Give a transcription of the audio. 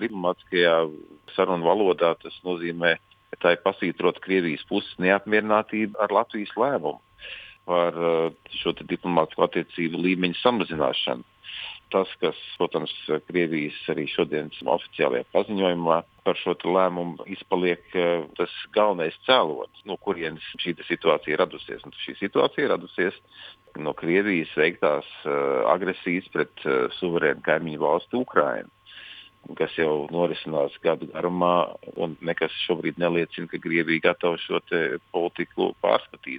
Diplomātiskajā sarunu valodā tas nozīmē, ka tā ir pasvītrota Krievijas puses neapmierinātība ar Latvijas lēmumu par šo diplomātisko attiecību līmeņu samazināšanu. Tas, kas, protams, Krievijas arī šodienas oficiālajā paziņojumā par šo lēmumu izpaliek tas galvenais cēlonis, no kurienes šī situācija radusies. Un šī situācija radusies no Krievijas veiktās agresijas pret suverēnu kaimiņu valstu Ukrainu kas jau norisinās gadu garumā, un nekas šobrīd neliecina, ka Krievija gatava šo politiku pārskatīt.